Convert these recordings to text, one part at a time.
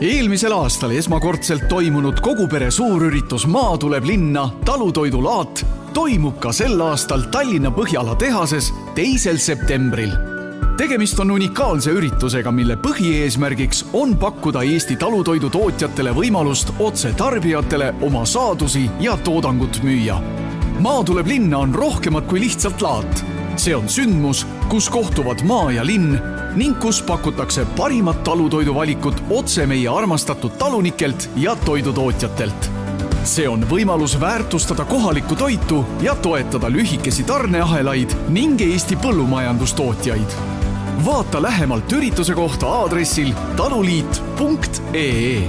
eelmisel aastal esmakordselt toimunud kogu pere suurüritus Maa tuleb linna talutoidulaat toimub ka sel aastal Tallinna Põhjala tehases teisel septembril. tegemist on unikaalse üritusega, mille põhieesmärgiks on pakkuda Eesti talutoidu tootjatele võimalust otse tarbijatele oma saadusi ja toodangut müüa. maa tuleb linna on rohkemat kui lihtsalt laat. See on sündmus, kus kohtuvad maa ja linn ning kus pakutakse parimat talutoiduvalikut otse meie armastatud talunikelt ja toidutootjatelt. see on võimalus väärtustada kohalikku toitu ja toetada lühikesi tarneahelaid ning Eesti põllumajandustootjaid. vaata lähemalt ürituse kohta aadressil taluliit.ee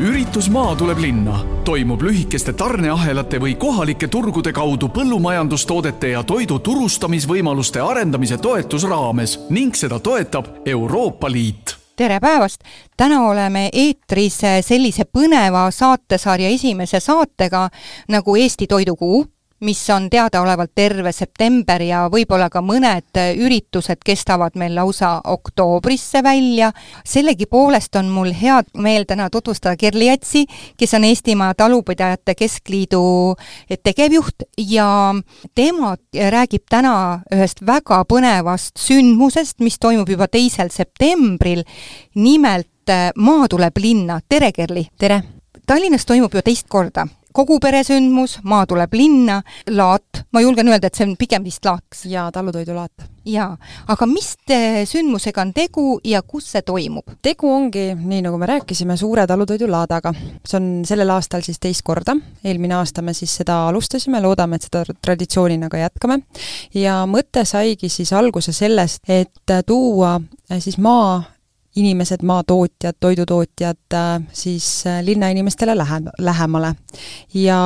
üritus Maa tuleb linna. Toimub lühikeste tarneahelate või kohalike turgude kaudu põllumajandustoodete ja toidu turustamisvõimaluste arendamise toetusraames ning seda toetab Euroopa Liit. Tere päevast! täna oleme eetris sellise põneva saatesarja esimese saatega nagu Eesti Toidukuu mis on teadaolevalt terve september ja võib-olla ka mõned üritused kestavad meil lausa oktoobrisse välja. sellegipoolest on mul hea meel täna tutvustada Kerli Jätsi, kes on Eestimaa Talupidajate Keskliidu tegevjuht ja tema räägib täna ühest väga põnevast sündmusest, mis toimub juba teisel septembril. nimelt Maa tuleb linna, tere Kerli! tere! Tallinnas toimub ju teist korda kogu peresündmus, maa tuleb linna, laat, ma julgen öelda, et see on pigem vist laat. jaa, talutoidulaat. jaa, aga mis sündmusega on tegu ja kus see toimub? tegu ongi, nii nagu me rääkisime, suure talutoidulaadaga. see on sellel aastal siis teist korda, eelmine aasta me siis seda alustasime, loodame, et seda traditsioonina ka jätkame. ja mõte saigi siis alguse sellest, et tuua siis maa inimesed, maatootjad, toidutootjad äh, siis äh, linnainimestele lähe-, lähemale. ja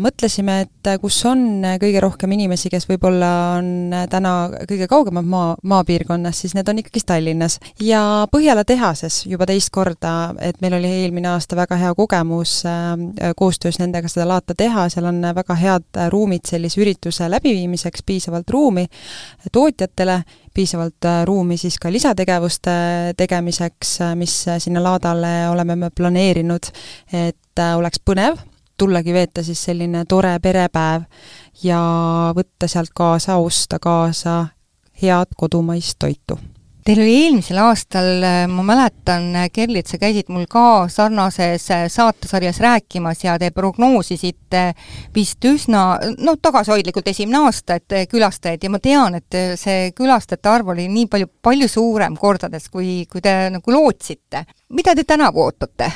mõtlesime, et äh, kus on kõige rohkem inimesi, kes võib-olla on täna kõige kaugemal maa, maapiirkonnas, siis need on ikkagist Tallinnas. ja Põhjala tehases juba teist korda, et meil oli eelmine aasta väga hea kogemus koostöös nendega seda laata teha, seal on väga head ruumid sellise ürituse läbiviimiseks, piisavalt ruumi tootjatele piisavalt äh, ruumi siis ka lisategevuste tegemiseks, äh, mis äh, sinna laadale oleme me planeerinud, et oleks põnev, tullagi veeta siis selline tore perepäev ja võtta sealt kaasa, osta kaasa head kodumaist toitu Teil oli eelmisel aastal, ma mäletan, Kerli, et sa käisid mul ka sarnases saatesarjas rääkimas ja te prognoosisite vist üsna, no tagasihoidlikult esimene aasta, et külastajaid ja ma tean, et see külastajate arv oli nii palju, palju suurem kordades, kui, kui te nagu lootsite. Mida te tänavu ootate?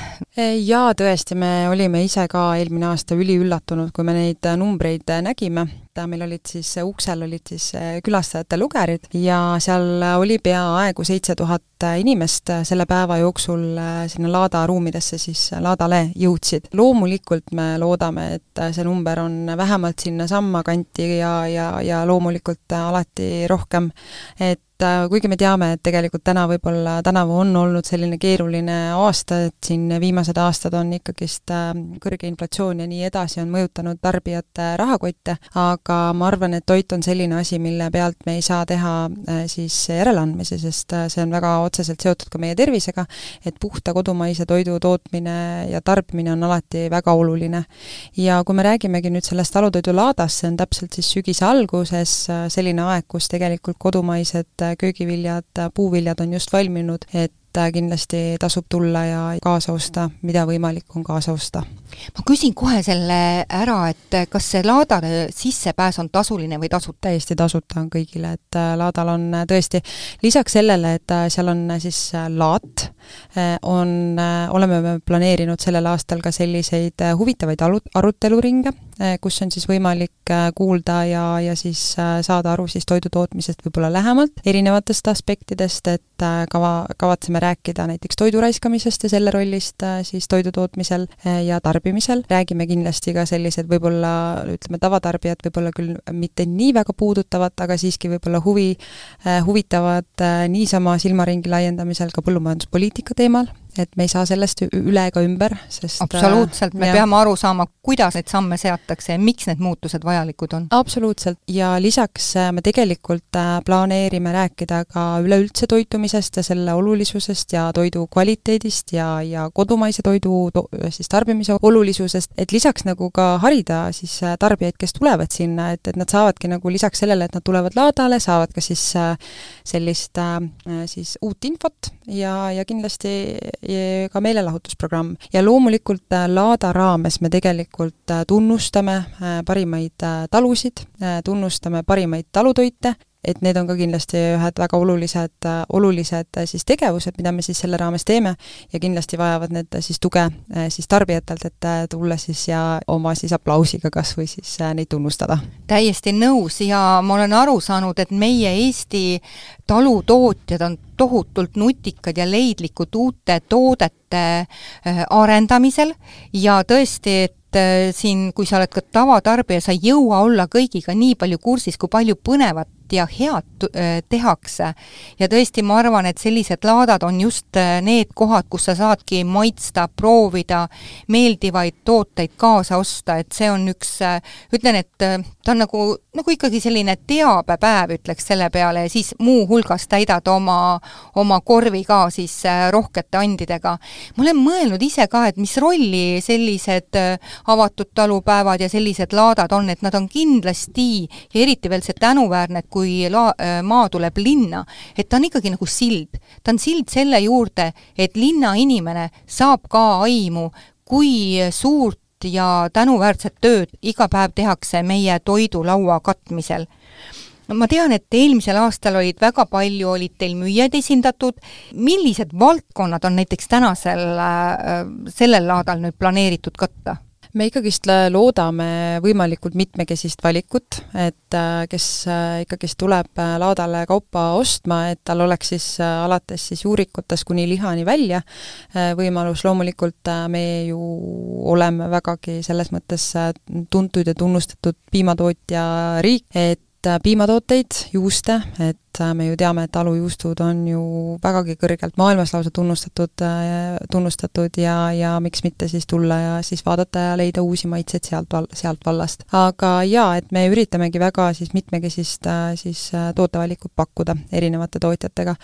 jaa, tõesti, me olime ise ka eelmine aasta üliüllatunud, kui me neid numbreid nägime et meil olid siis, uksel olid siis külastajate lugerid ja seal oli peaaegu seitse tuhat inimest selle päeva jooksul sinna laada ruumidesse siis laadale jõudsid. loomulikult me loodame, et see number on vähemalt sinnasamma kanti ja, ja, ja loomulikult alati rohkem, et et äh, kuigi me teame, et tegelikult täna võib-olla, tänavu on olnud selline keeruline aasta, et siin viimased aastad on ikkagist äh, kõrge inflatsioon ja nii edasi, on mõjutanud tarbijate rahakotte, aga ma arvan, et toit on selline asi, mille pealt me ei saa teha äh, siis järeleandmisi, sest see on väga otseselt seotud ka meie tervisega, et puhta kodumaise toidu tootmine ja tarbimine on alati väga oluline. ja kui me räägimegi nüüd sellest talutoidulaadast, see on täpselt siis sügise alguses selline aeg, kus tegelikult kodumaised köögiviljad, puuviljad on just valminud, et kindlasti tasub tulla ja kaasa osta, mida võimalik on kaasa osta. ma küsin kohe selle ära, et kas see laadale sissepääs on tasuline või tasuta? täiesti tasuta on kõigile, et äh, laadal on äh, tõesti, lisaks sellele, et äh, seal on siis laat, on, oleme me planeerinud sellel aastal ka selliseid huvitavaid aru, aruteluringe, kus on siis võimalik kuulda ja, ja siis saada aru siis toidu tootmisest võib-olla lähemalt, erinevatest aspektidest, et kava, kavatseme rääkida näiteks toidu raiskamisest ja selle rollist äh, siis toidu tootmisel äh, ja tarbimisel, räägime kindlasti ka sellised võib-olla ütleme, tavatarbijad võib-olla küll mitte nii väga puudutavad, aga siiski võib-olla huvi, äh, huvitavad niisama silmaringi laiendamisel ka põllumajanduspoliitika teemal, et me ei saa sellest üle ega ümber, sest absoluutselt, me ja. peame aru saama, kuidas neid samme seatakse ja miks need muutused vajalikud on. absoluutselt, ja lisaks me tegelikult planeerime rääkida ka üleüldse toitumisest ja selle olulisusest ja toidu kvaliteedist ja, ja kodumaise toidu to siis tarbimise olulisusest, et lisaks nagu ka harida siis tarbijaid, kes tulevad sinna, et, et nad saavadki nagu lisaks sellele, et nad tulevad laadale, saavad ka siis sellist siis uut infot ja, ja kindlasti ka meelelahutusprogramm. ja loomulikult äh, Laada raames me tegelikult äh, tunnustame äh, parimaid talusid, tunnustame parimaid talutoite et need on ka kindlasti ühed väga olulised, olulised siis tegevused, mida me siis selle raames teeme ja kindlasti vajavad need siis tuge siis tarbijatelt, et tulla siis ja oma siis aplausiga kas või siis neid tunnustada. täiesti nõus ja ma olen aru saanud, et meie Eesti talutootjad on tohutult nutikad ja leidlikud uute toodete äh, arendamisel ja tõesti, et äh, siin, kui sa oled ka tavatarbija, sa ei jõua olla kõigiga nii palju kursis, kui palju põnevat ja head äh, tehakse. ja tõesti, ma arvan, et sellised laadad on just äh, need kohad, kus sa saadki maitsta, proovida meeldivaid tooteid kaasa osta, et see on üks, äh, ütlen, et ta on nagu, nagu ikkagi selline teabepäev, ütleks selle peale, ja siis muuhulgas täidad oma, oma korvi ka siis rohkete andidega. ma olen mõelnud ise ka, et mis rolli sellised avatud talupäevad ja sellised laadad on, et nad on kindlasti ja eriti veel see tänuväärne, et kui kui la-, äh, maa tuleb linna, et ta on ikkagi nagu sild. ta on sild selle juurde, et linnainimene saab ka aimu, kui suurt ja tänuväärset tööd iga päev tehakse meie toidulaua katmisel ma tean, et eelmisel aastal olid väga palju, olid teil müüjaid esindatud, millised valdkonnad on näiteks tänasel, äh, sellel laadal nüüd planeeritud katta? Me ikkagist loodame võimalikult mitmekesist valikut, et äh, kes äh, ikkagist tuleb äh, laadale kaupa ostma, et tal oleks siis alates siis juurikutest kuni lihani välja. Võimalus, loomulikult me ju oleme vägagi selles mõttes tuntud ja tunnustatud piimatootja riik, et piimatooteid, juuste, et et me ju teame, et alujuustud on ju vägagi kõrgelt maailmas lausa tunnustatud, tunnustatud ja, ja miks mitte siis tulla ja siis vaadata ja leida uusi maitseid sealt val-, sealt vallast. aga jaa, et me üritamegi väga siis mitmekesist siis tootevalikut pakkuda erinevate tootjatega.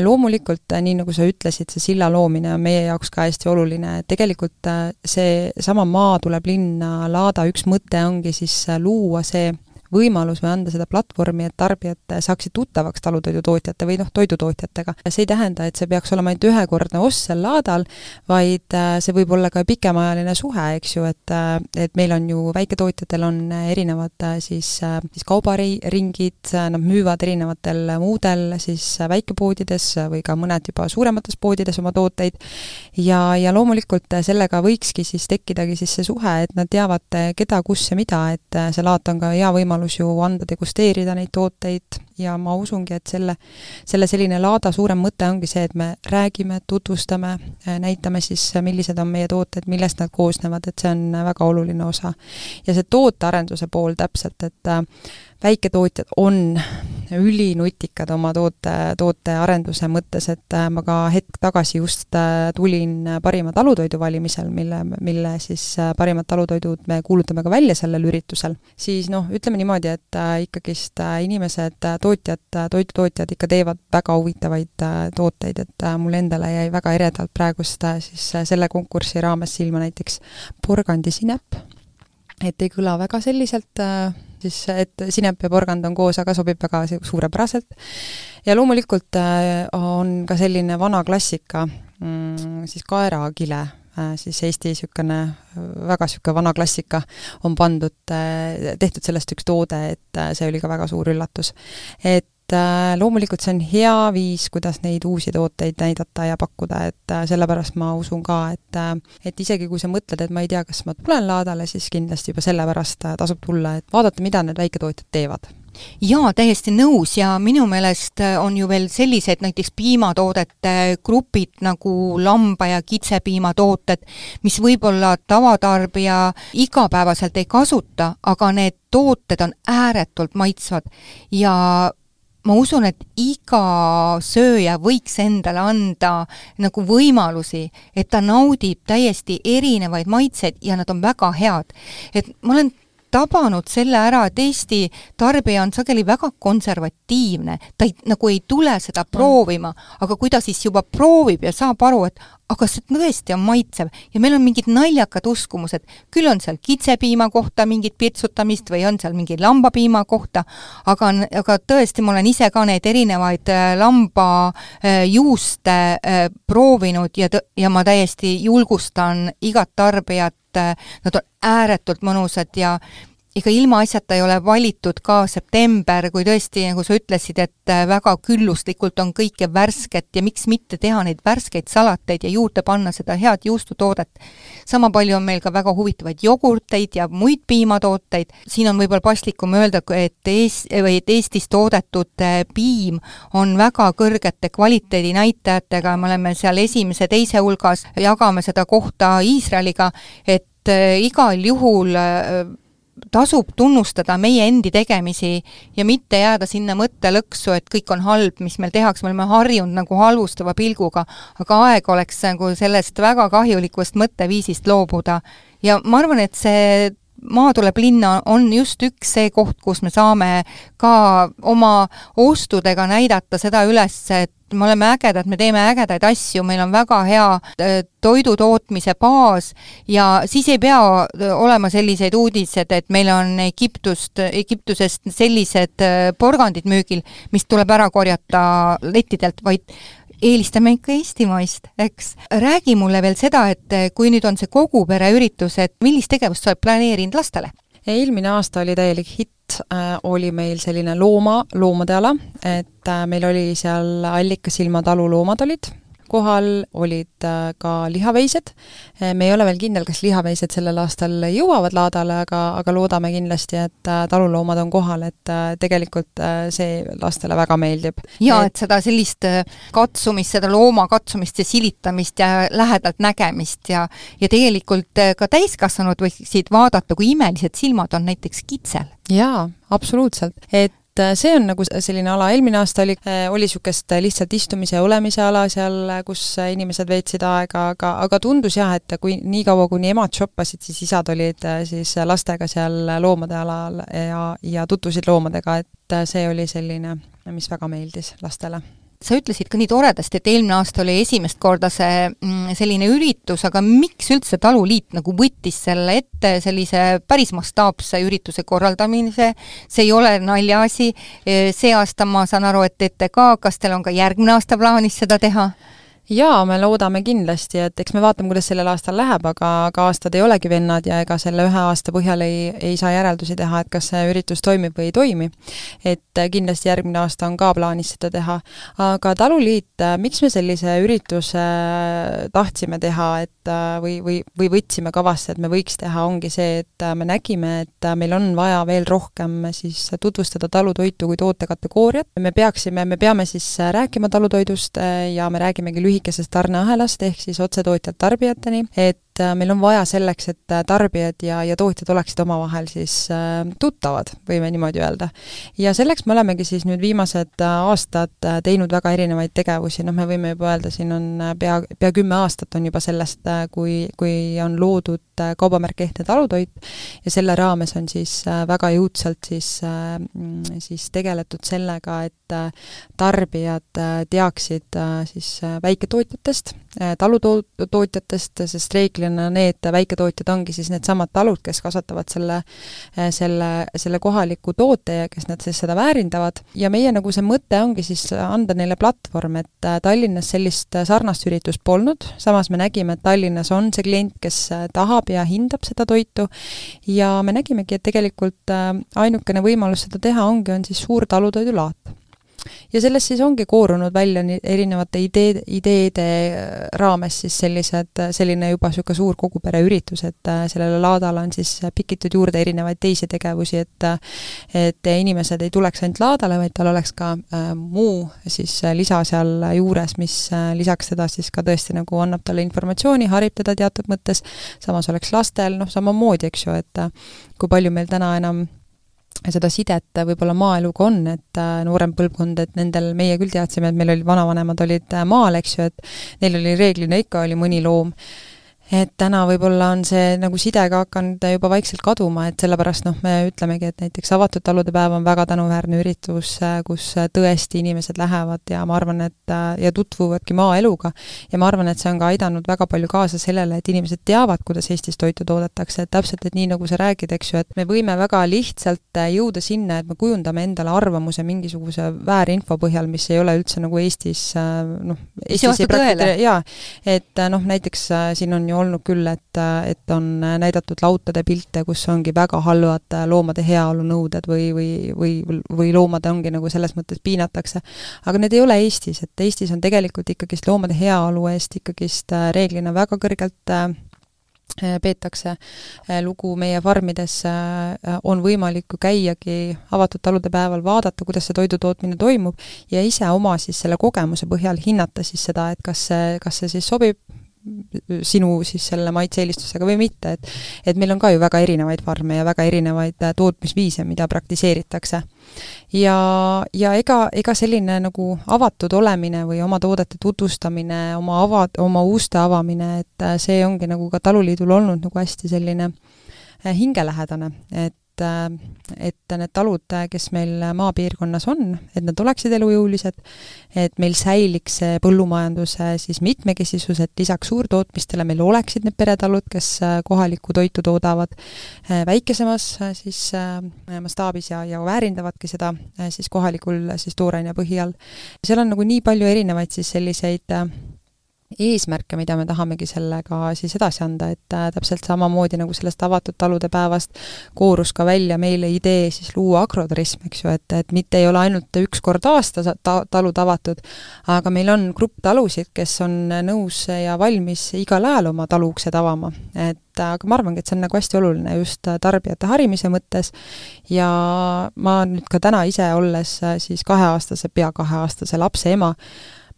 loomulikult, nii nagu sa ütlesid, see silla loomine on meie jaoks ka hästi oluline, et tegelikult see sama Maa tuleb linna laada üks mõte ongi siis luua see võimalus või anda seda platvormi, et tarbijad saaksid tuttavaks talutoidutootjate või noh, toidutootjatega. see ei tähenda, et see peaks olema ainult ühekordne ost seal laadal, vaid äh, see võib olla ka pikemaajaline suhe, eks ju, et äh, et meil on ju, väiketootjatel on erinevad äh, siis, siis kaubaringid, nad müüvad erinevatel muudel siis väikepoodides või ka mõned juba suuremates poodides oma tooteid ja, ja loomulikult sellega võikski siis tekkidagi siis see suhe, et nad teavad, keda, kus ja mida, et see laat on ka hea võimalus võimalus ju anda degusteerida neid tooteid ja ma usungi, et selle, selle selline laada suurem mõte ongi see, et me räägime, tutvustame, näitame siis, millised on meie tooted, millest nad koosnevad, et see on väga oluline osa. ja see tootearenduse pool täpselt, et äh, väiketootjad on ülinutikad oma toote, tootearenduse mõttes, et äh, ma ka hetk tagasi just äh, tulin parima talutoidu valimisel, mille, mille siis äh, parimad talutoidud me kuulutame ka välja sellel üritusel, siis noh, ütleme niimoodi, et ikkagist inimesed, tootjad, toidutootjad ikka teevad väga huvitavaid tooteid, et mul endale jäi väga eredalt praegust siis selle konkursi raames silma näiteks porgandisinep, et ei kõla väga selliselt siis et sinep ja porgand on koos, aga sobib väga suurepäraselt. ja loomulikult äh, on ka selline vana klassika, mm, siis kaerakile, äh, siis Eesti niisugune väga niisugune vana klassika on pandud, äh, tehtud sellest üks toode, et see oli ka väga suur üllatus. et et äh, loomulikult see on hea viis, kuidas neid uusi tooteid näidata ja pakkuda, et äh, sellepärast ma usun ka, et äh, et isegi kui sa mõtled, et ma ei tea, kas ma tulen laadale, siis kindlasti juba sellepärast tasub tulla, et vaadata, mida need väiketootjad teevad. Jaa, täiesti nõus ja minu meelest on ju veel sellised näiteks piimatoodete grupid nagu lamba- ja kitsepiimatooted, mis võib-olla tavatarbija igapäevaselt ei kasuta, aga need tooted on ääretult maitsvad ja ma usun, et iga sööja võiks endale anda nagu võimalusi, et ta naudib täiesti erinevaid maitseid ja nad on väga head. et ma olen tabanud selle ära, et Eesti tarbija on sageli väga konservatiivne, ta ei, nagu ei tule seda proovima, aga kui ta siis juba proovib ja saab aru, et aga see tõesti on maitsev ja meil on mingid naljakad uskumused, küll on seal kitsepiima kohta mingit pirtsutamist või on seal mingi lambapiima kohta, aga, aga tõesti, ma olen ise ka neid erinevaid äh, lambajuuste äh, äh, proovinud ja ja ma täiesti julgustan igat tarbijat, nad on ääretult mõnusad ja ega ilmaasjata ei ole valitud ka september, kui tõesti, nagu sa ütlesid, et äh, väga külluslikult on kõike värsket ja miks mitte teha neid värskeid salateid ja juurde panna seda head juustutoodet. sama palju on meil ka väga huvitavaid jogurteid ja muid piimatooteid, siin on võib-olla paslikum öelda, et Ees-, või et Eestis toodetud äh, piim on väga kõrgete kvaliteedinäitajatega, me oleme seal esimese-teise hulgas, jagame seda kohta Iisraeliga, et äh, igal juhul tasub tunnustada meie endi tegemisi ja mitte jääda sinna mõttelõksu, et kõik on halb, mis meil tehakse, me oleme harjunud nagu halvustava pilguga, aga aeg oleks nagu sellest väga kahjulikust mõtteviisist loobuda. ja ma arvan, et see maa tuleb linna on just üks see koht, kus me saame ka oma ostudega näidata seda üles, et me oleme ägedad, me teeme ägedaid asju, meil on väga hea äh, toidutootmise baas ja siis ei pea äh, olema selliseid uudised, et meil on Egiptust, Egiptusest sellised äh, porgandid müügil, mis tuleb ära korjata lettidelt, vaid eelistame ikka eestimaist, eks. räägi mulle veel seda, et kui nüüd on see kogu pere üritus, et millist tegevust sa oled planeerinud lastele? eelmine aasta oli täielik hitt, äh, oli meil selline looma, loomade ala, et äh, meil oli seal Allikasilma talu loomad olid kohal olid äh, ka lihaveised, äh, me ei ole veel kindel, kas lihaveised sellel aastal jõuavad laadale, aga, aga loodame kindlasti, et äh, taluloomad on kohal, et tegelikult see lastele väga meeldib. jaa, et seda sellist katsumist, seda looma katsumist ja silitamist ja lähedalt nägemist ja ja tegelikult ka täiskasvanud võiksid vaadata, kui imelised silmad on näiteks kitsel. jaa, absoluutselt, et et äh, see on nagu selline ala, eelmine aasta oli, äh, oli niisugust äh, lihtsalt istumise ja olemise ala seal, kus inimesed veetsid aega, aga, aga tundus jah, et kui niikaua, kuni emad shoppasid, siis isad olid siis lastega seal loomade alal ja, ja tutvusid loomadega, et see oli selline, mis väga meeldis lastele sa ütlesid ka nii toredasti, et eelmine aasta oli esimest korda see mm, selline üritus, aga miks üldse Taluliit nagu võttis selle ette, sellise päris mastaapse ürituse korraldamise, see ei ole naljaasi, see aasta ma saan aru, et teete ka, kas teil on ka järgmine aasta plaanis seda teha? Jaa, me loodame kindlasti, et eks me vaatame, kuidas sellel aastal läheb, aga, aga aastad ei olegi vennad ja ega selle ühe aasta põhjal ei, ei saa järeldusi teha, et kas see üritus toimib või ei toimi. et kindlasti järgmine aasta on ka plaanis seda teha. aga Taluliit, miks me sellise ürituse tahtsime teha, et või, või, või võtsime kavasse, et me võiks teha, ongi see, et me nägime, et meil on vaja veel rohkem siis tutvustada talutoitu kui tootekategooriat, me peaksime, me peame siis rääkima talutoidust ja me räägimegi lühidalt lühikesest tarneahelast, ehk siis otsetootjalt tarbijateni, et äh, meil on vaja selleks, et äh, tarbijad ja, ja tootjad oleksid omavahel siis äh, tuttavad, võime niimoodi öelda. ja selleks me olemegi siis nüüd viimased aastad teinud väga erinevaid tegevusi, noh, me võime juba öelda, siin on pea, pea kümme aastat on juba sellest, kui, kui on loodud kaubamärk Ehtne talutoit ja selle raames on siis väga jõudsalt siis, siis tegeletud sellega, et tarbijad teaksid siis väiketootjatest, talutootjatest, sest reeglina reeglina need väiketootjad ongi siis needsamad talud, kes kasvatavad selle, selle, selle kohaliku toote ja kes nad siis seda väärindavad. Ja meie nagu see mõte ongi siis anda neile platvorm, et Tallinnas sellist sarnast üritust polnud, samas me nägime, et Tallinnas on see klient, kes tahab ja hindab seda toitu. Ja me nägimegi, et tegelikult ainukene võimalus seda teha ongi, on siis suur talutoidulaat ja sellest siis ongi koorunud välja nii erinevate ideede, ideede raames siis sellised, selline juba niisugune suur kogupere üritus, et äh, sellele laadale on siis pikitud juurde erinevaid teisi tegevusi, et et inimesed ei tuleks ainult laadale, vaid tal oleks ka äh, muu siis lisa seal juures, mis äh, lisaks seda siis ka tõesti nagu annab talle informatsiooni, harib teda teatud mõttes, samas oleks lastel noh, samamoodi, eks ju, et äh, kui palju meil täna enam seda sidet võib-olla maaeluga on, et noorem põlvkond, et nendel, meie küll teadsime, et meil olid vanavanemad olid maal, eks ju, et neil oli reeglina ikka oli mõni loom et täna võib-olla on see nagu side ka hakanud juba vaikselt kaduma, et sellepärast noh, me ütlemegi, et näiteks avatud talude päev on väga tänuväärne üritus, kus tõesti inimesed lähevad ja ma arvan, et ja tutvuvadki maaeluga. ja ma arvan, et see on ka aidanud väga palju kaasa sellele, et inimesed teavad, kuidas Eestis toitu toodetakse, et täpselt, et nii, nagu sa räägid, eks ju, et me võime väga lihtsalt jõuda sinna, et me kujundame endale arvamuse mingisuguse väärinfo põhjal, mis ei ole üldse nagu Eestis noh, Eestis ei prakti-, jaa, et noh, näiteks siin on ju olnud küll, et, et on näidatud lautade pilte, kus ongi väga halvad loomade heaolu nõuded või, või, või, või loomad ongi nagu selles mõttes piinatakse. aga need ei ole Eestis, et Eestis on tegelikult ikkagist loomade heaolu eest ikkagist reeglina väga kõrgelt peetakse lugu meie farmides, on võimalik ju käiagi avatud talude päeval, vaadata, kuidas see toidutootmine toimub ja ise oma siis selle kogemuse põhjal hinnata siis seda, et kas see, kas see siis sobib sinu siis selle maitse-eelistusega või mitte, et et meil on ka ju väga erinevaid farme ja väga erinevaid äh, tootmisviise, mida praktiseeritakse. ja, ja ega, ega selline nagu avatud olemine või oma toodete tutvustamine, oma ava, oma uste avamine, et äh, see ongi nagu ka Taluliidul olnud nagu hästi selline äh, hingelähedane, et et need talud, kes meil maapiirkonnas on, et nad oleksid elujõulised, et meil säiliks see põllumajanduse siis mitmekesisus, et lisaks suurtootmistele meil oleksid need peretalud, kes kohalikku toitu toodavad väikesemas siis mastaabis ja, ja väärindavadki seda siis kohalikul siis tooraine põhjal. seal on nagu nii palju erinevaid siis selliseid eesmärke, mida me tahamegi sellega siis edasi anda, et äh, täpselt samamoodi nagu sellest avatud talude päevast koorus ka välja meile idee siis luua agroturism, eks ju, et, et mitte ei ole ainult üks kord aastas ta-, talud avatud, aga meil on grupp talusid, kes on nõus ja valmis igal ajal oma talu uksed avama. et aga ma arvangi, et see on nagu hästi oluline just tarbijate harimise mõttes ja ma nüüd ka täna ise, olles siis kaheaastase, pea kaheaastase lapse ema,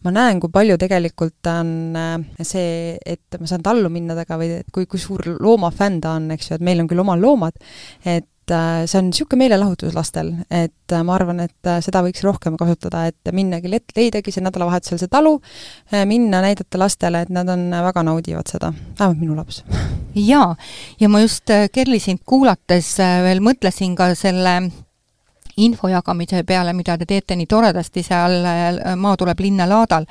ma näen, kui palju tegelikult on äh, see, et ma saan tallu minna temaga või et kui, kui suur loomafänn ta on, eks ju, et meil on küll omal loomad, et äh, see on niisugune meelelahutus lastel, et äh, ma arvan, et seda võiks rohkem kasutada, et minnagi leidagi see nädalavahetusel see talu, minna näidata lastele, et nad on, väga naudivad seda, vähemalt minu laps. jaa, ja ma just, Kerli, sind kuulates veel mõtlesin ka selle info jagamise peale, mida te teete nii toredasti seal Maa tuleb linna laadal,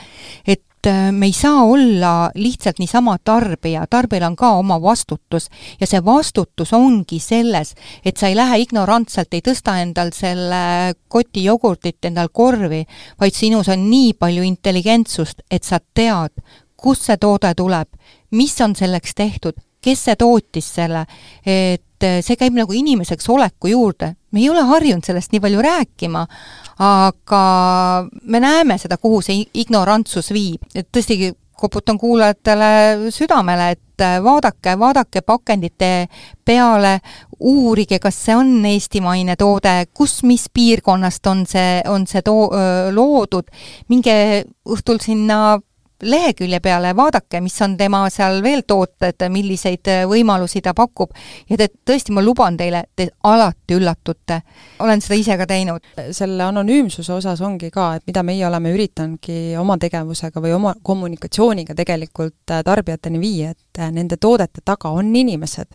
et äh, me ei saa olla lihtsalt niisama tarbija, tarbijal on ka oma vastutus. Ja see vastutus ongi selles, et sa ei lähe ignorantselt, ei tõsta endal selle koti jogurtit endal korvi, vaid sinus on nii palju intelligentsust, et sa tead, kust see toode tuleb, mis on selleks tehtud, kes see tootis selle, et see käib nagu inimeseks oleku juurde. me ei ole harjunud sellest nii palju rääkima, aga me näeme seda, kuhu see ignorantsus viib, et tõesti, koputan kuulajatele südamele, et vaadake, vaadake pakendite peale, uurige, kas see on eestimaine toode, kus, mis piirkonnast on see, on see too-, loodud, minge õhtul sinna lehekülje peale, vaadake, mis on tema seal veel tooted, milliseid äh, võimalusi ta pakub ja te tõesti, ma luban teile, te alati üllatute. olen seda ise ka teinud. selle anonüümsuse osas ongi ka, et mida meie oleme üritanudki oma tegevusega või oma kommunikatsiooniga tegelikult äh, tarbijateni viia, et äh, nende toodete taga on inimesed.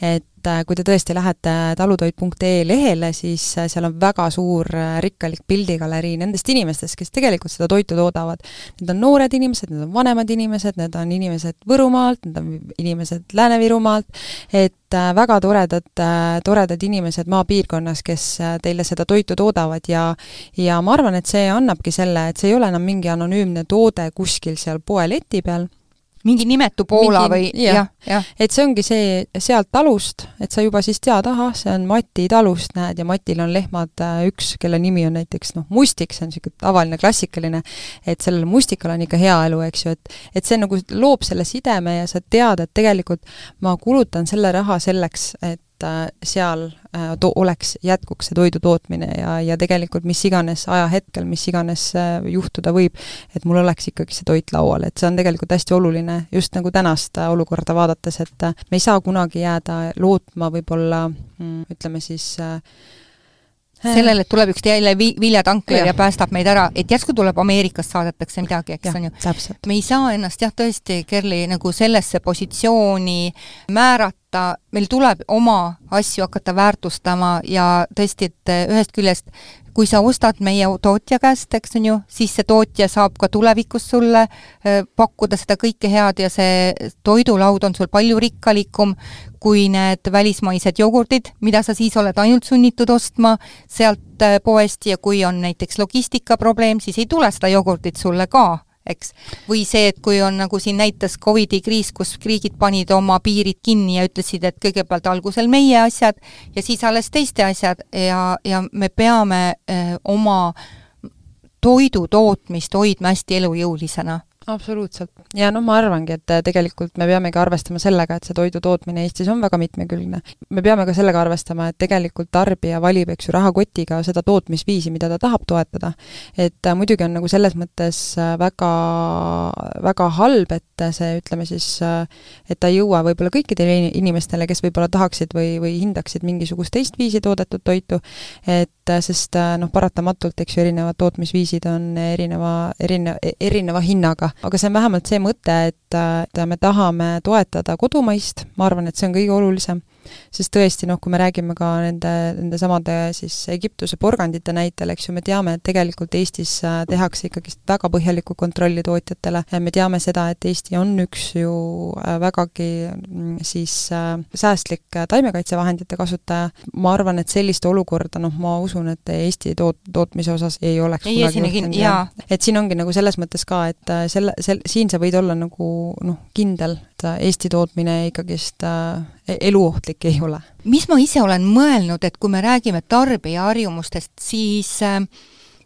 et et äh, kui te tõesti lähete talutoit.ee lehele, siis äh, seal on väga suur rikkalik pildigalerii nendest inimestest, kes tegelikult seda toitu toodavad. Need on noored inimesed, need on vanemad inimesed, need on inimesed Võrumaalt, need on inimesed Lääne-Virumaalt, et väga toredad, toredad inimesed maapiirkonnas, kes teile seda toitu toodavad ja ja ma arvan, et see annabki selle, et see ei ole enam mingi anonüümne toode kuskil seal poeleti peal mingi nimetu Poola mingi, või jah ja. ja., et see ongi see sealt talust, et sa juba siis tead, ahah, see on Mati talust, näed, ja Matil on lehmad äh, üks, kelle nimi on näiteks noh, Mustik, see on niisugune tavaline klassikaline, et sellel mustikal on ikka hea elu, eks ju, et et see nagu loob selle sideme ja sa tead, et tegelikult ma kulutan selle raha selleks, et Äh, seal äh, to-, oleks, jätkuks see toidu tootmine ja, ja tegelikult mis iganes ajahetkel, mis iganes äh, juhtuda võib, et mul oleks ikkagi see toit laual, et see on tegelikult hästi oluline just nagu tänast olukorda vaadates, et me ei saa kunagi jääda lootma võib-olla mm, ütleme siis sellele, et tuleb üks jälle vi-, viljatankler ja. Ja päästab meid ära, et järsku tuleb Ameerikast saadetakse midagi, eks on ju. me ei saa ennast jah, tõesti, Kerli, nagu sellesse positsiooni määrata, meil tuleb oma asju hakata väärtustama ja tõesti, et ühest küljest kui sa ostad meie tootja käest, eks on ju, siis see tootja saab ka tulevikus sulle äh, pakkuda seda kõike head ja see toidulaud on sul palju rikkalikum kui need välismaised jogurtid, mida sa siis oled ainult sunnitud ostma sealt äh, poest. Ja kui on näiteks logistikaprobleem, siis ei tule seda jogurtit sulle ka eks. või see, et kui on, nagu siin näitas Covidi kriis, kus riigid panid oma piirid kinni ja ütlesid, et kõigepealt algusel meie asjad ja siis alles teiste asjad ja, ja me peame öö, oma toidu tootmist hoidma hästi elujõulisena absoluutselt. ja noh, ma arvangi, et äh, tegelikult me peamegi arvestama sellega, et see toidu tootmine Eestis on väga mitmekülgne. me peame ka sellega arvestama, et tegelikult tarbija valib, eks ju, rahakotiga seda tootmisviisi, mida ta tahab toetada. et äh, muidugi on nagu selles mõttes äh, väga, väga halb, et see, ütleme siis, et ta ei jõua võib-olla kõikidele inimestele, kes võib-olla tahaksid või, või hindaksid mingisugust teist viisi toodetud toitu, et sest noh, paratamatult, eks ju, erinevad tootmisviisid on erineva, erine-, erineva hinnaga aga see on vähemalt see mõte, et, et me tahame toetada kodumaist, ma arvan, et see on kõige olulisem, sest tõesti noh, kui me räägime ka nende, nende samade siis Egiptuse porgandite näitel, eks ju, me teame, et tegelikult Eestis äh, tehakse ikkagist väga põhjalikku kontrolli tootjatele. Ja me teame seda, et Eesti on üks ju äh, vägagi mm, siis äh, säästlik taimekaitsevahendite kasutaja, ma arvan, et sellist olukorda noh, ma usun, et Eesti toot-, tootmise osas ei oleks ei, kunagi juhtunud. et siin ongi nagu selles mõttes ka, et selle, sel-, siin sa võid olla nagu noh, kindel, et Eesti tootmine ikkagist äh, eluohtlik ei ole. mis ma ise olen mõelnud, et kui me räägime tarbija harjumustest, siis äh,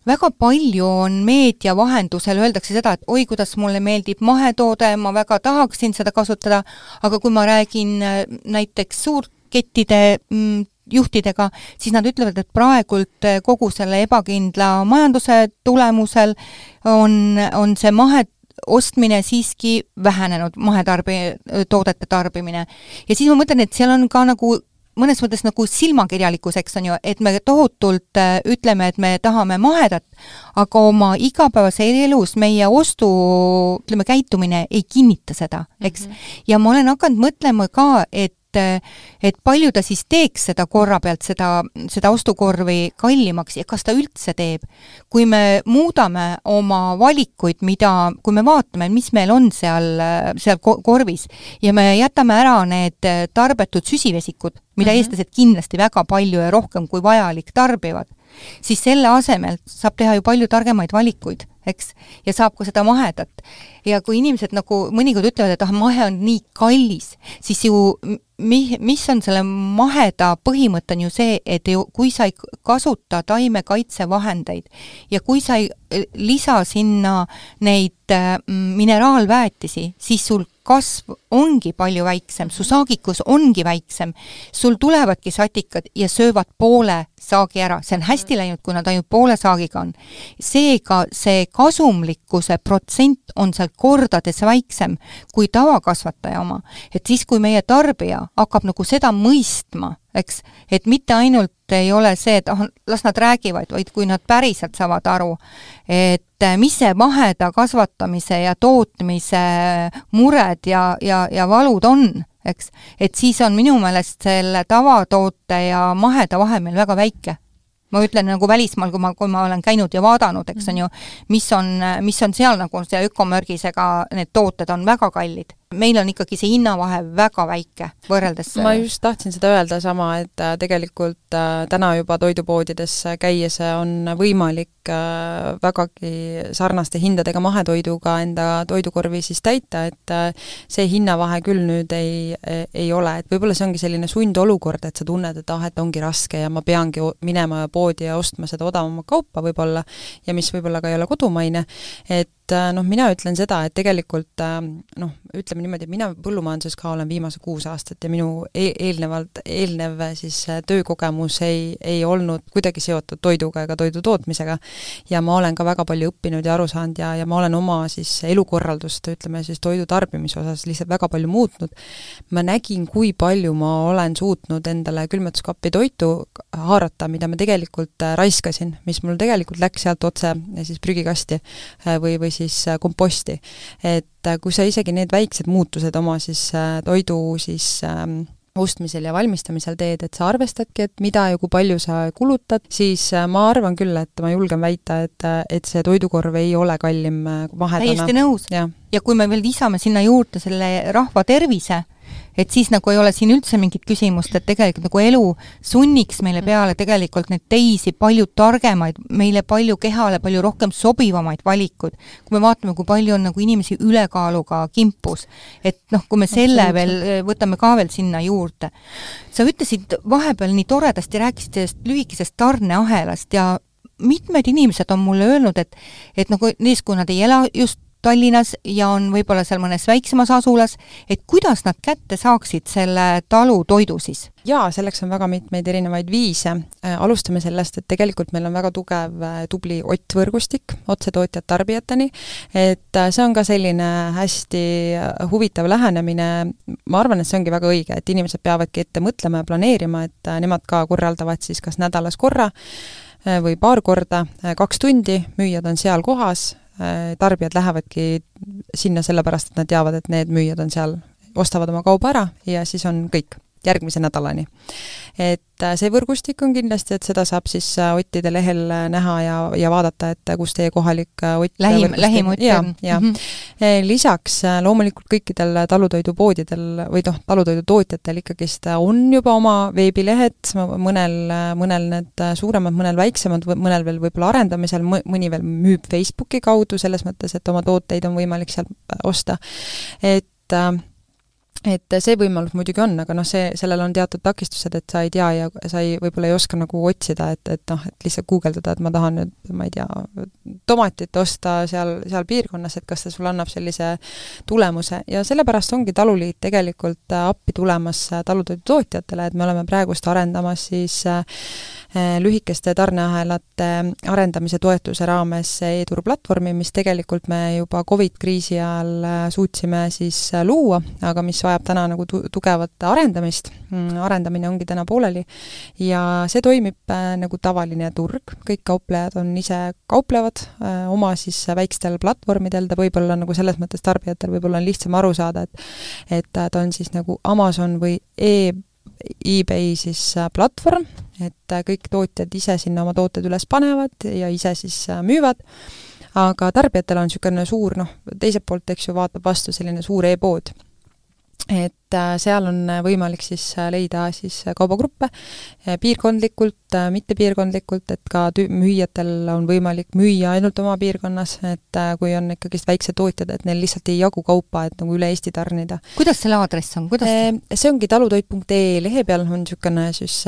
väga palju on meedia vahendusel, öeldakse seda, et oi, kuidas mulle meeldib mahetoode, ma väga tahaksin seda kasutada, aga kui ma räägin äh, näiteks suurkettide mm, juhtidega, siis nad ütlevad, et praegult äh, kogu selle ebakindla majanduse tulemusel on, on see mahe ostmine siiski vähenenud, mahetarbi-, toodete tarbimine. ja siis ma mõtlen, et seal on ka nagu mõnes mõttes nagu silmakirjalikkus, eks on ju, et me tohutult äh, ütleme, et me tahame mahedat, aga oma igapäevases elus meie ostu, ütleme, käitumine ei kinnita seda, eks mm. -hmm. ja ma olen hakanud mõtlema ka, et et palju ta siis teeks seda korra pealt, seda, seda ostukorvi kallimaks ja kas ta üldse teeb. kui me muudame oma valikuid, mida, kui me vaatame, mis meil on seal, seal korvis ja me jätame ära need tarbetud süsivesikud, mida mm -hmm. eestlased kindlasti väga palju ja rohkem kui vajalik tarbivad, siis selle asemel saab teha ju palju targemaid valikuid eks, ja saab ka seda mahedat. ja kui inimesed nagu mõnikord ütlevad, et ah, mahe on nii kallis, siis ju mi-, mis on selle maheda põhimõte, on ju see, et ju kui sa ei kasuta taimekaitsevahendeid ja kui sa ei lisa sinna neid äh, mineraalväetisi, siis sul kasv ongi palju väiksem, su saagikus ongi väiksem, sul tulevadki satikad ja söövad poole saagi ära, see on hästi läinud, kui nad ainult poole saagiga on. seega see kasumlikkuse protsent on seal kordades väiksem kui tavakasvataja oma. et siis, kui meie tarbija hakkab nagu seda mõistma, eks, et mitte ainult ei ole see, et ah, las nad räägivad, vaid kui nad päriselt saavad aru, et mis see maheda kasvatamise ja tootmise mured ja, ja, ja valud on, eks, et siis on minu meelest selle tavatoote ja maheda vahe meil väga väike. Ma ütlen nagu välismaal, kui ma, kui ma olen käinud ja vaadanud, eks on ju, mis on, mis on seal nagu see ökomärgisega, need tooted on väga kallid meil on ikkagi see hinnavahe väga väike võrreldes ma just tahtsin seda öelda sama, et äh, tegelikult äh, täna juba toidupoodides käies on võimalik äh, vägagi sarnaste hindadega mahetoiduga enda toidukorvi siis täita, et see hinnavahe küll nüüd ei, ei ole, et võib-olla see ongi selline sundolukord, et sa tunned, et ah, et ongi raske ja ma peangi minema poodi ja ostma seda odavamat kaupa võib-olla, ja mis võib-olla ka ei ole kodumaine, et äh, noh, mina ütlen seda, et tegelikult äh, noh, ütleme niimoodi, mina põllumajanduses ka olen viimase kuus aastat ja minu e eelnevalt, eelnev siis äh, töökogemus ei, ei olnud kuidagi seotud toiduga ega toidu tootmisega. ja ma olen ka väga palju õppinud ja aru saanud ja, ja ma olen oma siis elukorraldust, ütleme siis toidu tarbimise osas lihtsalt väga palju muutnud. ma nägin, kui palju ma olen suutnud endale külmetuskappi toitu haarata, mida ma tegelikult raiskasin, mis mul tegelikult läks sealt otse siis prügikasti Äh, või, või siis äh, komposti. et äh, kui sa isegi need väiksed muutused oma siis toidu siis ähm, ostmisel ja valmistamisel teed, et sa arvestadki, et mida ja kui palju sa kulutad, siis ma arvan küll, et ma julgen väita, et, et see toidukorv ei ole kallim mahedana. täiesti nõus. ja kui me veel lisame sinna juurde selle rahva tervise, et siis nagu ei ole siin üldse mingit küsimust, et tegelikult nagu elu sunniks meile mm. peale tegelikult neid teisi palju targemaid, meile palju kehale palju rohkem sobivamaid valikuid. kui me vaatame, kui palju on nagu inimesi ülekaaluga kimpus, et noh, kui me selle veel eh, võtame ka veel sinna juurde. sa ütlesid vahepeal nii toredasti, rääkisid sellest lühikesest tarneahelast ja mitmed inimesed on mulle öelnud, et et nagu näiteks kui nad ei ela just Tallinnas ja on võib-olla seal mõnes väiksemas asulas, et kuidas nad kätte saaksid selle talu toidu siis? jaa, selleks on väga mitmeid erinevaid viise. Äh, alustame sellest, et tegelikult meil on väga tugev äh, tubli ottvõrgustik otsetootjad tarbijateni, et äh, see on ka selline hästi huvitav lähenemine, ma arvan, et see ongi väga õige, et inimesed peavadki ette mõtlema ja planeerima, et nemad ka korraldavad siis kas nädalas korra või paar korda, kaks tundi, müüjad on seal kohas, tarbijad lähevadki sinna sellepärast, et nad teavad, et need müüjad on seal, ostavad oma kauba ära ja siis on kõik järgmise nädalani. et äh, see võrgustik on kindlasti, et seda saab siis äh, Ottide lehel äh, näha ja, ja vaadata, et kus teie kohalik Ott lähim, lähim Ott on. ja mm, -hmm. lisaks loomulikult kõikidel talutoidupoodidel või noh, talutoidutootjatel ikkagist on juba oma veebilehed, mõnel, mõnel need suuremad, mõnel väiksemad, mõnel veel võib-olla arendamisel, mõni veel müüb Facebooki kaudu, selles mõttes, et oma tooteid on võimalik sealt osta. et äh, et see võimalus muidugi on, aga noh, see, sellel on teatud takistused, et sa ei tea ja sa ei, võib-olla ei oska nagu otsida, et, et noh, et lihtsalt guugeldada, et ma tahan nüüd, ma ei tea, tomatit osta seal, seal piirkonnas, et kas ta sulle annab sellise tulemuse. Ja sellepärast ongi Taluliit tegelikult appi tulemas talutoidutootjatele, et me oleme praegust arendamas siis Äh, lühikeste tarneahelate arendamise toetuse raames e-turu platvormi, mis tegelikult me juba Covid kriisi ajal äh, suutsime siis äh, luua, aga mis vajab täna nagu tu-, tugevat arendamist, mm, arendamine ongi täna pooleli, ja see toimib nagu tavaline turg, kõik kauplejad on ise kauplevad oma siis väikstel platvormidel, ta võib-olla nagu selles mõttes tarbijatel võib-olla on lihtsam aru saada, et et ta on siis nagu Amazon või e eBay siis platvorm, et äh, kõik tootjad ise sinna oma tooted üles panevad ja ise siis äh, müüvad, aga tarbijatel on niisugune suur noh, teiselt poolt, eks ju, vaatab vastu selline suur e-pood えー、っ et äh, seal on võimalik siis äh, leida siis äh, kaubagruppe piirkondlikult, mittepiirkondlikult, et ka tü-, müüjatel on võimalik müüa ainult oma piirkonnas, et kui on ikkagist väiksed tootjad, et neil lihtsalt ei jagu kaupa, et nagu üle Eesti tarnida. kuidas selle aadress on, kuidas see ongi talutoit.ee lehe peal on niisugune siis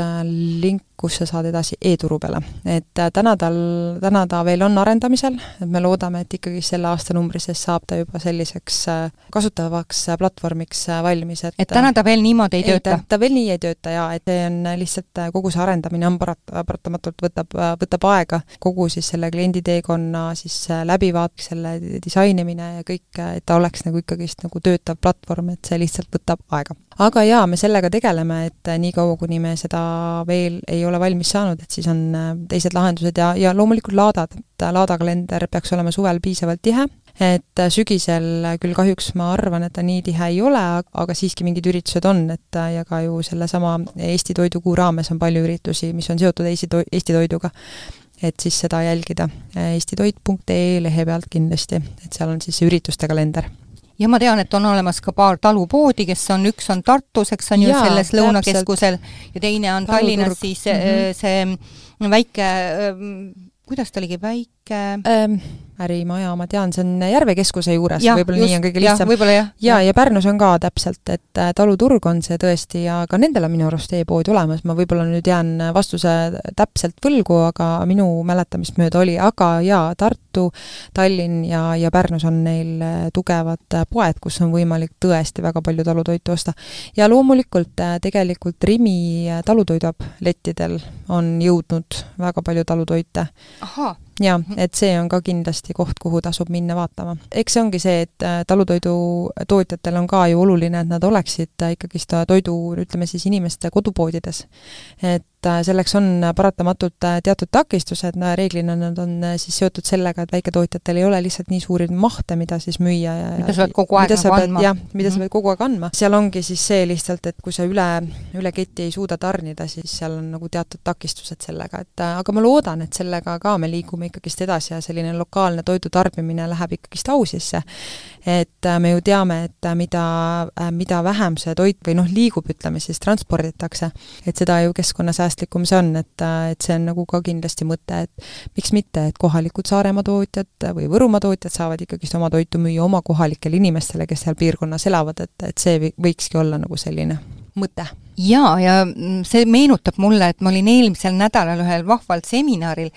link, kus sa saad edasi e-turu peale. et täna tal, täna ta veel on arendamisel, et me loodame, et ikkagi selle aastanumbri sees saab ta juba selliseks kasutavaks platvormiks valmis, et et täna ta veel niimoodi ei, ei tööta? ta veel nii ei tööta jaa, et see on lihtsalt, kogu see arendamine on parat-, paratamatult võtab, võtab aega, kogu siis selle klienditeekonna siis läbivaat-, selle disainimine ja kõik, et ta oleks nagu ikkagist nagu töötav platvorm, et see lihtsalt võtab aega. aga jaa, me sellega tegeleme, et niikaua, kuni me seda veel ei ole valmis saanud, et siis on teised lahendused ja, ja loomulikult laadad, et laadakalender peaks olema suvel piisavalt tihe, et äh, sügisel küll kahjuks ma arvan, et ta nii tihe ei ole, aga siiski mingid üritused on, et äh, ja ka ju sellesama Eesti Toidukuu raames on palju üritusi, mis on seotud Eesti to-, Eesti toiduga. et siis seda jälgida äh, eestitoit.ee lehe pealt kindlasti, et seal on siis ürituste kalender ja ma tean, et on olemas ka paar talupoodi, kes on, üks on Tartus, eks on ju, selles lõunakeskusel, ja teine on. Tallinnas siis mm -hmm. see väike, kuidas ta oligi, väike väike ähm, ärimaja, ma tean, see on Järve keskuse juures, võib-olla nii on kõige lihtsam. jah. ja, ja Pärnus on ka täpselt, et äh, taluturg on see tõesti ja ka nendel on minu arust e-pood olemas, ma võib-olla nüüd jään vastuse täpselt võlgu, aga minu mäletamist mööda oli, aga jaa, Tartu, Tallinn ja, ja Pärnus on neil äh, tugevad äh, poed, kus on võimalik tõesti väga palju talutoitu osta. ja loomulikult tegelikult Rimi talutoidulettidel on jõudnud väga palju talutoite. ahhaa jaa, et see on ka kindlasti koht, kuhu tasub minna vaatama. eks see ongi see, et äh, talutoidutootjatel on ka ju oluline, et nad oleksid äh, ikkagist toidu, ütleme siis inimeste kodupoodides. et et äh, selleks on paratamatult äh, teatud takistused, no reeglina nad on äh, siis seotud sellega, et väiketootjatel ei ole lihtsalt nii suuri mahte, mida siis müüa ja mida sa pead kogu aeg nagu andma. jah, mida mm -hmm. sa mhm. pead kogu aeg andma. seal ongi siis see lihtsalt, et kui sa üle, üle keti ei suuda tarnida, siis seal on nagu teatud takistused sellega, et aga ma loodan, et sellega ka me liigume ikkagist edasi ja selline lokaalne toidu tarbimine läheb ikkagist au sisse. et me ju teame, et mida, mida vähem see toit või noh, liigub, ütleme siis, transporditakse, et seda ju keskkonnasääst säästlikum see on, et, et see on nagu ka kindlasti mõte, et miks mitte, et kohalikud Saaremaa tootjad või Võrumaa tootjad saavad ikkagist oma toitu müüa oma kohalikele inimestele, kes seal piirkonnas elavad, et, et see võikski olla nagu selline mõte. Jaa, ja see meenutab mulle, et ma olin eelmisel nädalal ühel vahval seminaril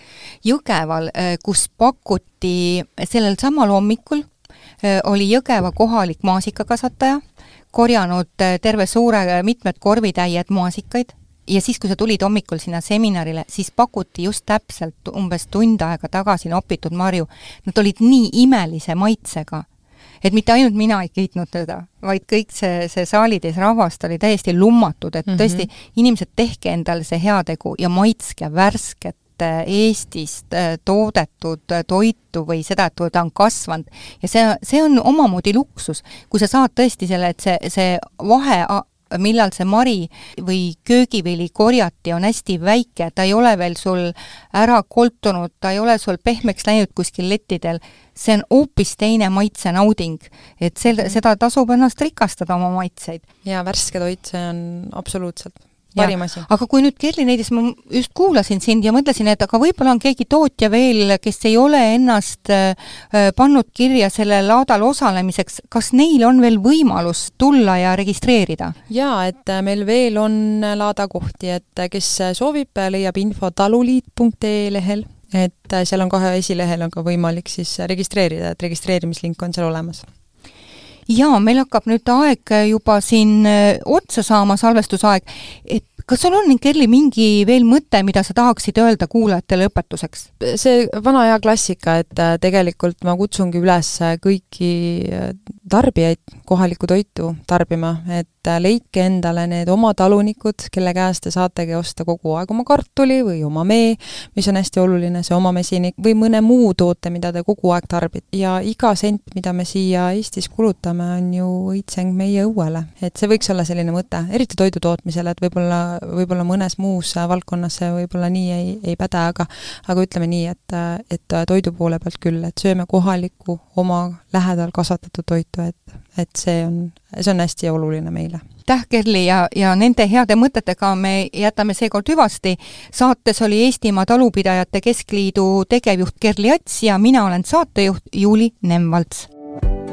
Jõgeval, kus pakuti sellel samal hommikul, oli Jõgeva kohalik maasikakasvataja, korjanud terve suure, mitmed korvitäied maasikaid ja siis, kui sa tulid hommikul sinna seminarile, siis pakuti just täpselt umbes tund aega tagasi nopitud marju. Nad olid nii imelise maitsega, et mitte ainult mina ei kiitnud teda, vaid kõik see, see saalitäis rahvast oli täiesti lummatud, et mm -hmm. tõesti, inimesed, tehke endale see heategu ja maitske värsket äh, Eestist äh, toodetud äh, toitu või seda, et ta on kasvanud. ja see, see on omamoodi luksus, kui sa saad tõesti selle, et see, see vahe millal see mari või köögivili korjati, on hästi väike, ta ei ole veel sul ära koltunud, ta ei ole sul pehmeks läinud kuskil lettidel, see on hoopis teine maitsenauding. et sel-, seda tasub ennast rikastada, oma maitseid. jaa, värske toit, see on absoluutselt parim asi. aga kui nüüd Kerli näiteks, ma just kuulasin sind ja mõtlesin, et aga võib-olla on keegi tootja veel, kes ei ole ennast äh, pannud kirja selle laadal osalemiseks, kas neil on veel võimalus tulla ja registreerida? jaa, et äh, meil veel on laadakohti, et äh, kes soovib, leiab info taluliit.ee lehel, et äh, seal on kohe esilehel on ka võimalik siis registreerida, et registreerimislink on seal olemas jaa, meil hakkab nüüd aeg juba siin äh, otsa saama, salvestusaeg, et kas sul on, Kerli, mingi veel mõte, mida sa tahaksid öelda kuulajatele õpetuseks? see vana hea klassika, et äh, tegelikult ma kutsungi üles kõiki äh, tarbijaid kohalikku toitu tarbima, et leidke endale need oma talunikud, kelle käest te saategi osta kogu aeg oma kartuli või oma mee, mis on hästi oluline, see oma mesinik, või mõne muu toote, mida te kogu aeg tarbite. ja iga sent, mida me siia Eestis kulutame, on ju õitseng meie õuele. et see võiks olla selline mõte, eriti toidu tootmisel, et võib-olla, võib-olla mõnes muus valdkonnas see võib-olla nii ei, ei päde, aga aga ütleme nii, et, et toidu poole pealt küll, et sööme kohalikku, oma lähedal kasvatatud toitu, et, et see on, see on hästi oluline meile. Aitäh, Kerli, ja, ja nende heade mõtetega me jätame seekord hüvasti. saates oli Eestimaa Talupidajate Keskliidu tegevjuht Kerli Ats ja mina olen saatejuht Juuli Nemvalts.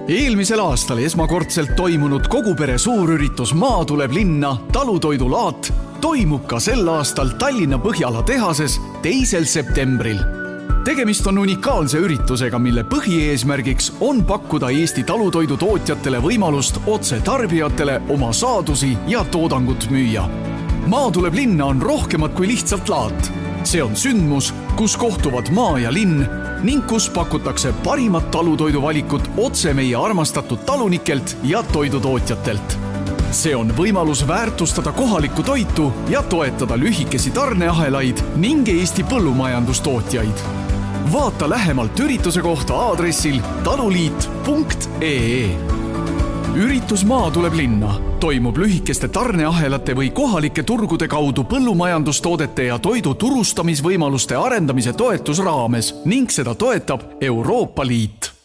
Eelmisel aastal esmakordselt toimunud kogu pere suurüritus Maa tuleb linna talutoidulaat toimub ka sel aastal Tallinna Põhjala tehases teisel septembril tegemist on unikaalse üritusega, mille põhieesmärgiks on pakkuda Eesti talutoidutootjatele võimalust otse tarbijatele oma saadusi ja toodangut müüa. maa tuleb linna on rohkemat kui lihtsalt laat. see on sündmus, kus kohtuvad maa ja linn ning kus pakutakse parimat talutoiduvalikut otse meie armastatud talunikelt ja toidutootjatelt see on võimalus väärtustada kohalikku toitu ja toetada lühikesi tarneahelaid ning Eesti põllumajandustootjaid vaata lähemalt ürituse kohta aadressil taluliit.ee. üritus Maa tuleb linna toimub lühikeste tarneahelate või kohalike turgude kaudu põllumajandustoodete ja toidu turustamisvõimaluste arendamise toetusraames ning seda toetab Euroopa Liit